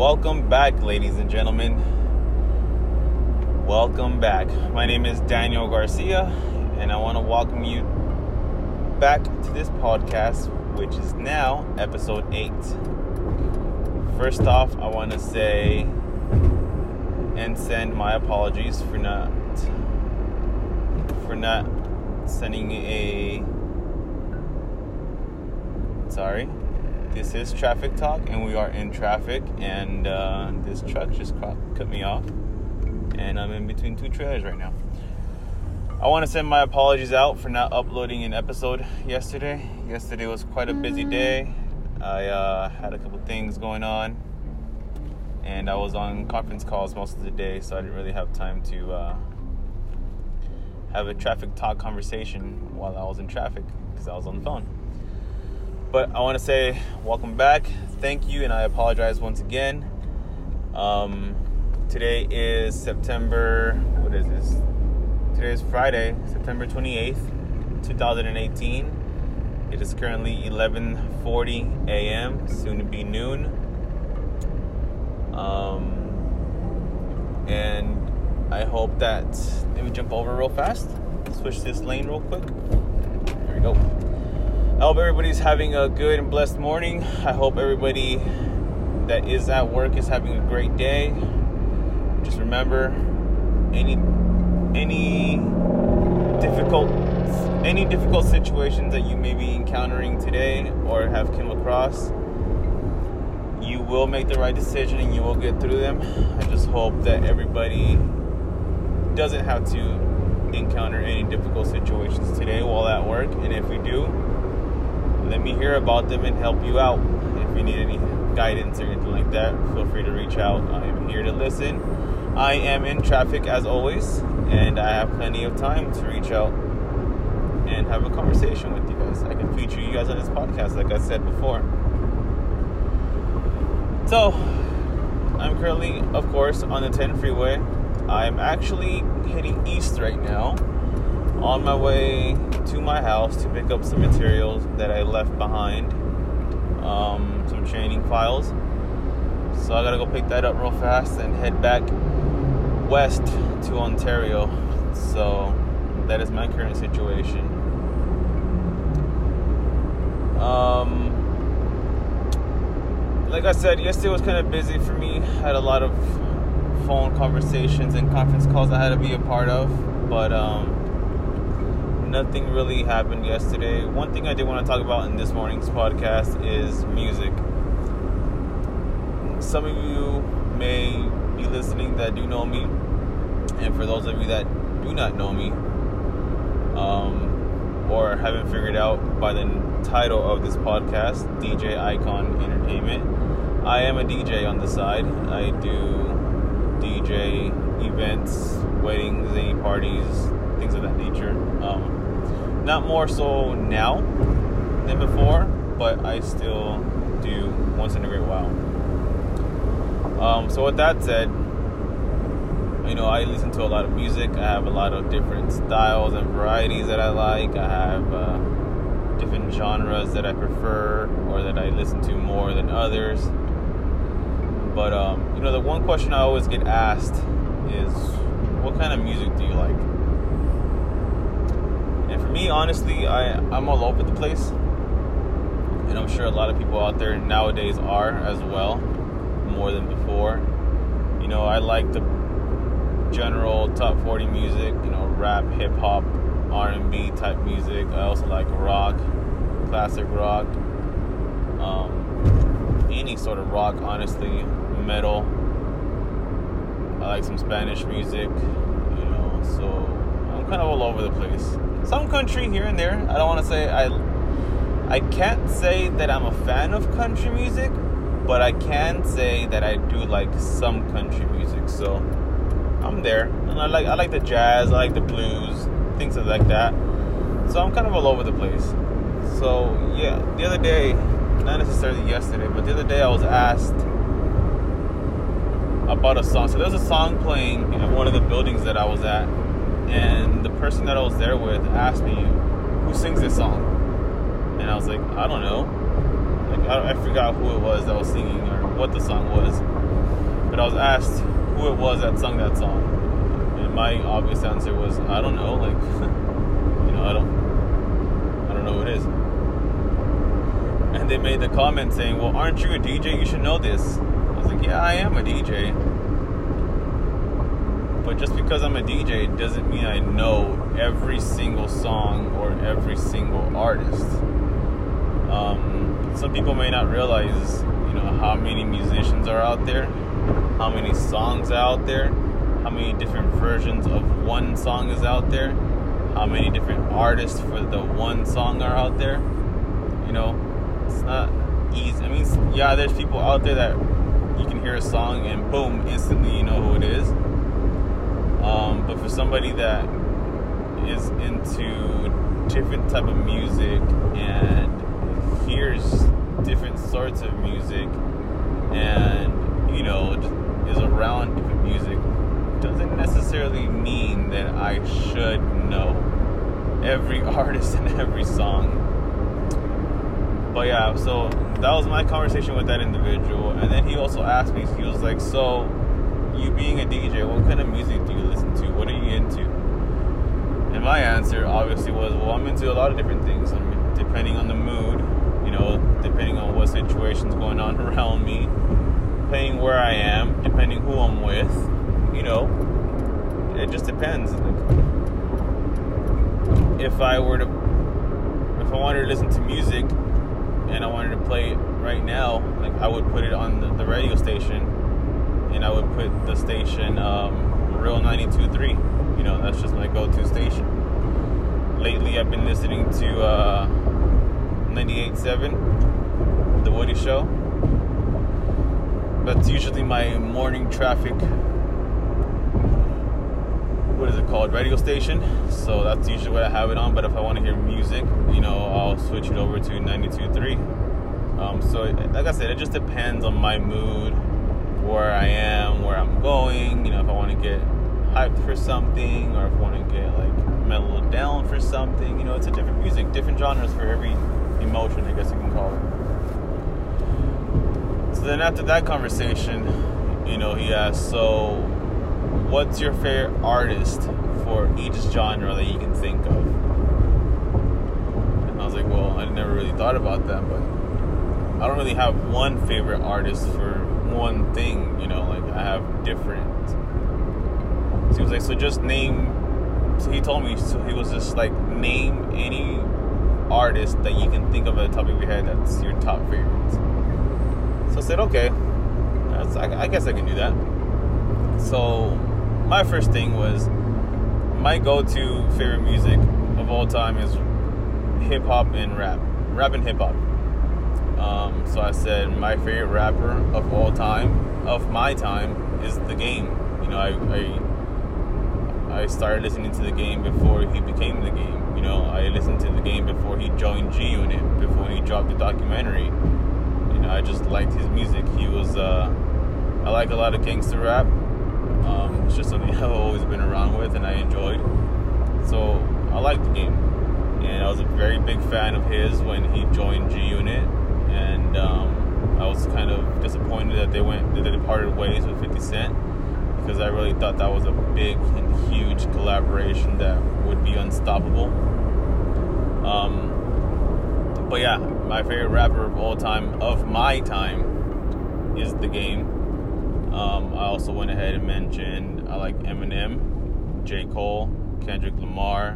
Welcome back, ladies and gentlemen. Welcome back. My name is Daniel Garcia, and I want to welcome you back to this podcast, which is now episode 8. First off, I want to say and send my apologies for not for not sending a sorry this is traffic talk and we are in traffic and uh, this truck just cut me off and i'm in between two trailers right now. I want to send my apologies out for not uploading an episode yesterday. Yesterday was quite a busy day. I uh, had a couple things going on and i was on conference calls most of the day so i didn't really have time to uh, have a traffic talk conversation while i was in traffic because i was on the phone but I want to say welcome back. Thank you, and I apologize once again. Um, today is September. What is this? Today is Friday, September 28th, 2018. It is currently 11:40 a.m. Soon to be noon. Um, and I hope that. Let me jump over real fast. Switch this lane real quick. There we go. I hope everybody's having a good and blessed morning. I hope everybody that is at work is having a great day. Just remember any any difficult any difficult situations that you may be encountering today or have come across, you will make the right decision and you will get through them. I just hope that everybody doesn't have to encounter any difficult situations today while at work. And if we do, let me hear about them and help you out. If you need any guidance or anything like that, feel free to reach out. I am here to listen. I am in traffic as always, and I have plenty of time to reach out and have a conversation with you guys. I can feature you guys on this podcast, like I said before. So, I'm currently, of course, on the 10 freeway. I'm actually heading east right now on my way to my house to pick up some materials that I left behind, um, some training files. So I gotta go pick that up real fast and head back west to Ontario. So that is my current situation. Um, like I said, yesterday was kind of busy for me. I Had a lot of phone conversations and conference calls I had to be a part of, but um, nothing really happened yesterday. One thing I did want to talk about in this morning's podcast is music. Some of you may be listening that do know me, and for those of you that do not know me, um, or haven't figured out by the title of this podcast, DJ Icon Entertainment, I am a DJ on the side. I do DJ events, weddings, any parties, things of that nature. Um, not more so now than before, but I still do once in a great while. Um, so with that said, you know, I listen to a lot of music. I have a lot of different styles and varieties that I like. I have uh, different genres that I prefer or that I listen to more than others. But um, you know, the one question I always get asked is, "What kind of music do you like?" Me, honestly, I I'm all over the place, and I'm sure a lot of people out there nowadays are as well, more than before. You know, I like the general top 40 music, you know, rap, hip hop, R&B type music. I also like rock, classic rock, um, any sort of rock, honestly, metal. I like some Spanish music, you know, so I'm kind of all over the place some country here and there. I don't want to say I I can't say that I'm a fan of country music, but I can say that I do like some country music. So I'm there, and I like I like the jazz, I like the blues, things like that. So I'm kind of all over the place. So yeah, the other day, not necessarily yesterday, but the other day I was asked about a song. So there's a song playing in one of the buildings that I was at and the person that I was there with asked me, "Who sings this song?" And I was like, "I don't know." Like I, I forgot who it was that was singing or what the song was. But I was asked who it was that sung that song, and my obvious answer was, I don't know. Like, you know, I don't, I don't know who it is. And they made the comment saying, "Well, aren't you a DJ? You should know this." I was like, "Yeah, I am a DJ." But just because I'm a DJ doesn't mean I know every single song or every single artist. Um, some people may not realize, you know, how many musicians are out there, how many songs out there, how many different versions of one song is out there, how many different artists for the one song are out there. You know, it's not easy. I mean, yeah, there's people out there that you can hear a song and boom, instantly you know who it is. Um, but for somebody that is into different type of music and hears different sorts of music and you know is around different music doesn't necessarily mean that I should know every artist and every song. But yeah, so that was my conversation with that individual. And then he also asked me, he was like, So, you being a DJ, what kind of music do you listen to? What are you into? And my answer obviously was, well, I'm into a lot of different things. I mean, depending on the mood, you know, depending on what situation's going on around me, depending where I am, depending who I'm with, you know, it just depends. If I were to, if I wanted to listen to music and I wanted to play it right now, like I would put it on the, the radio station and I would put the station um, Real 92.3. You know, that's just my go-to station. Lately, I've been listening to uh, 98.7, The Woody Show. That's usually my morning traffic. What is it called? Radio station. So that's usually what I have it on. But if I want to hear music, you know, I'll switch it over to 92.3. Um, so, like I said, it just depends on my mood where I am, where I'm going, you know, if I want to get hyped for something or if I want to get like mellowed down for something, you know, it's a different music, different genres for every emotion, I guess you can call it. So then after that conversation, you know, he asked, so what's your favorite artist for each genre that you can think of? And I was like, well, I never really thought about that, but I don't really have one favorite artist for one thing, you know, like I have different. So he was like, so just name. So he told me, so he was just like, name any artist that you can think of at the top of your head that's your top favorites. So I said, okay, I, I guess I can do that. So my first thing was my go-to favorite music of all time is hip hop and rap, rap and hip hop. Um, so I said my favorite rapper of all time, of my time, is The Game. You know, I, I, I started listening to The Game before he became The Game. You know, I listened to The Game before he joined G Unit, before he dropped the documentary. You know, I just liked his music. He was, uh, I like a lot of gangster rap. Um, it's just something I've always been around with and I enjoyed. So I liked The Game. And I was a very big fan of his when he joined G Unit and um, I was kind of disappointed that they went that they parted ways with 50 Cent because I really thought that was a big and huge collaboration that would be unstoppable. Um, but yeah, my favorite rapper of all time, of my time, is The Game. Um, I also went ahead and mentioned I like Eminem, J. Cole, Kendrick Lamar,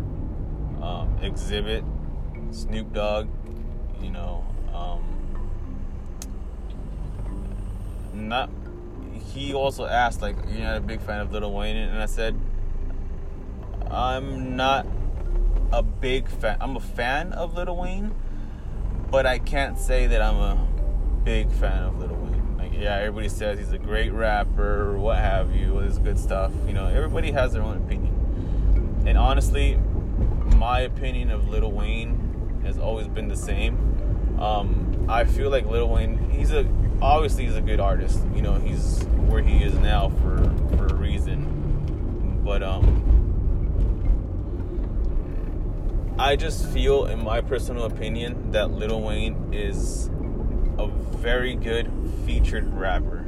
um, Xzibit, Snoop Dogg, you know, um, not he also asked like you're not a big fan of Little Wayne and I said I'm not a big fan I'm a fan of Little Wayne but I can't say that I'm a big fan of Little Wayne. Like yeah everybody says he's a great rapper what have you his good stuff you know everybody has their own opinion. And honestly my opinion of Little Wayne has always been the same. Um, I feel like Little Wayne he's a obviously he's a good artist. You know, he's where he is now for for a reason. But um I just feel in my personal opinion that Lil Wayne is a very good featured rapper.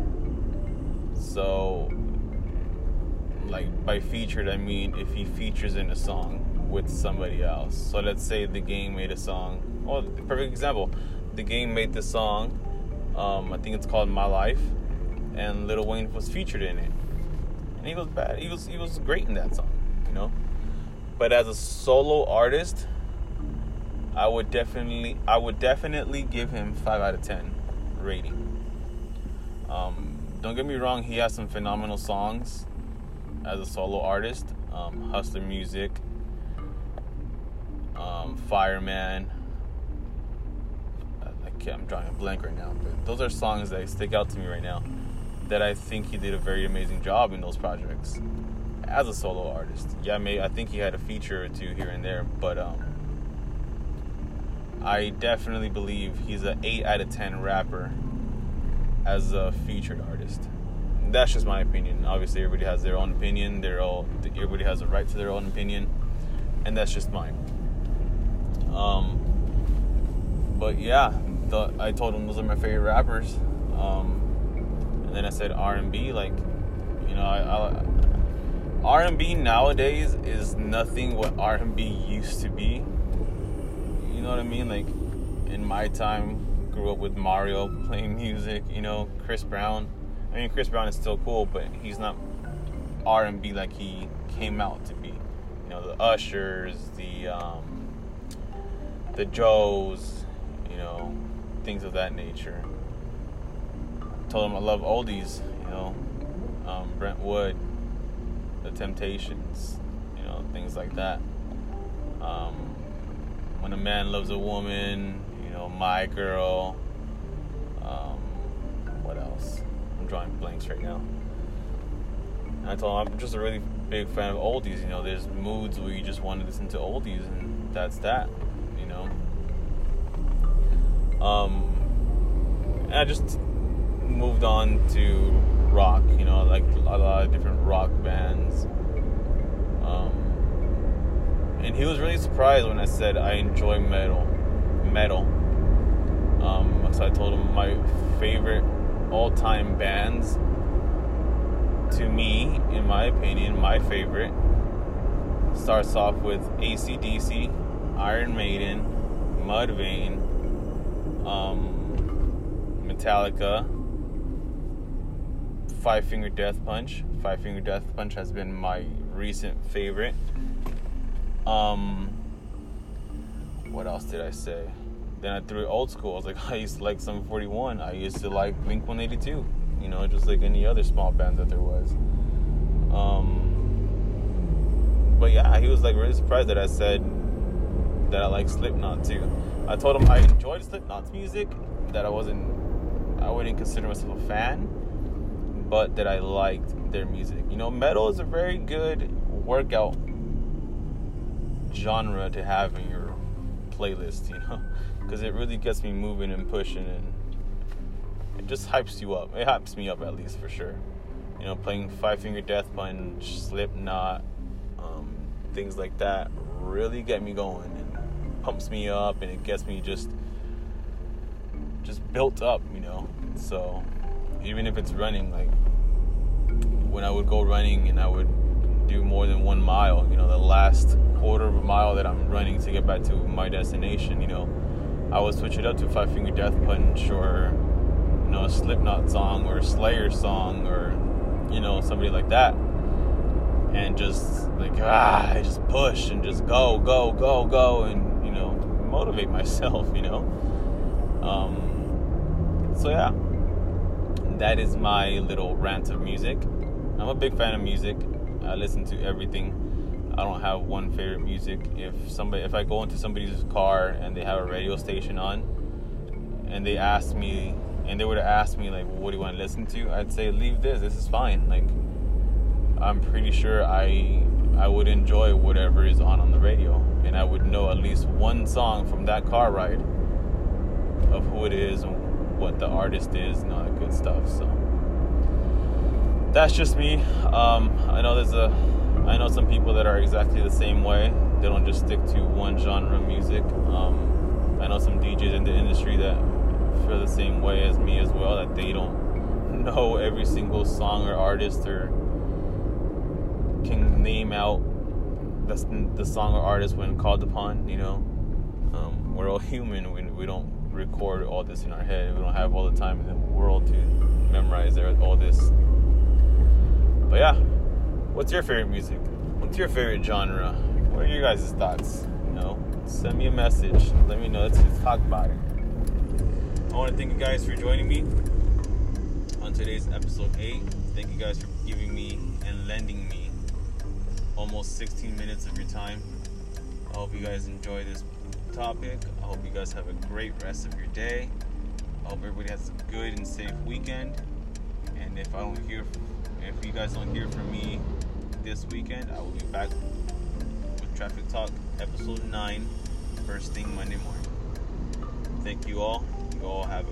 So, like by featured, I mean if he features in a song with somebody else. So let's say the game made a song. Oh, perfect example. The game made the song. Um, I think it's called My Life, and Lil Wayne was featured in it. And he was bad. He was he was great in that song, you know. But as a solo artist, I would definitely I would definitely give him five out of ten rating. Um, don't get me wrong, he has some phenomenal songs as a solo artist. Um, Hustler Music, um, Fireman. Can't, I'm drawing a blank right now, but those are songs that stick out to me right now. That I think he did a very amazing job in those projects as a solo artist. Yeah, I think he had a feature or two here and there, but um, I definitely believe he's an eight out of ten rapper as a featured artist. That's just my opinion. Obviously, everybody has their own opinion. They're all everybody has a right to their own opinion, and that's just mine. Um, but yeah, the, I told him those are my favorite rappers. Um, and then I said R and B, like you know, R and B nowadays is nothing what R and B used to be. You know what I mean? Like in my time, grew up with Mario playing music, you know, Chris Brown. I mean, Chris Brown is still cool, but he's not R&B like he came out to be. You know, the Ushers, the um, the Joes, you know, things of that nature. told him I love oldies, you know, um, Brenton Wood, The Temptations, you know, things like that. Um, when a man loves a woman, you know, My Girl. Um, what else? I'm drawing blanks right now. And I told him I'm just a really big fan of oldies. You know, there's moods where you just want to listen to oldies, and that's that. Um, I just moved on to rock. You know, like a lot of different rock bands. Um, and he was really surprised when I said I enjoy metal. Metal. Um, so I told him my favorite all-time bands. To me, in my opinion, my favorite starts off with ACDC, Iron Maiden, Mudvayne, um, Metallica, Five Finger Death Punch. Five Finger Death Punch has been my recent favorite. Um, what else did I say? Then I threw it old school. I was like, I used to like Sum 41. I used to like Blink 182. You know, just like any other small band that there was. Um, but yeah, he was like really surprised that I said that I like Slipknot too. I told him I enjoyed Slipknot's music, that I wasn't, I wouldn't consider myself a fan, but that I liked their music. You know, metal is a very good workout genre to have in your playlist, you know because it really gets me moving and pushing and it just hypes you up. It hypes me up at least for sure. You know, playing Five Finger Death Punch, Slipknot, um, things like that really get me going pumps me up and it gets me just just built up, you know. So even if it's running, like when I would go running and I would do more than one mile, you know, the last quarter of a mile that I'm running to get back to my destination, you know, I would switch it up to Five Finger Death Punch or you know a Slipknot song or a Slayer song or you know somebody like that, and just like ah, I just push and just go, go, go, go, and motivate myself. You know, um, so yeah, that is my little rant of music. I'm a big fan of music. I listen to everything I don't have one favorite music. If somebody, if I go into somebody's car and they have a radio station on, and they ask me, and they would ask me like, "What do you want to listen to?" I'd say, "Leave this. This is fine." Like, I'm pretty sure I I would enjoy whatever is on on the radio, and I would know at least one song from that car ride of who it is and what the artist is and all that good stuff. So that's just me. Um, I know there's a I know some people that are exactly the same way. They don't just stick to one genre of music. Um, I know some DJs in the industry that feel the same way as me as well. That they don't know every single song or artist or name out the, the song or artist when called upon. You know, um, we're all human. We, we don't record all this in our head. We don't have all the time in the world to memorize all this. But yeah, what's your favorite music? What's your favorite genre? What are your guys' thoughts? You know, send me a message. Let me know. Let's, let's talk about it. I want to thank you guys for joining me on today's episode 8. Thank you guys for giving me and lending me almost 16 minutes of your time. I hope you guys enjoy this topic. I hope you guys have a great rest of your day. I hope everybody has a good and safe weekend. And if I don't hear, if you guys don't hear from me this weekend, I will be back with Traffic Talk episode 9, first thing Monday morning. Thank you all. You all have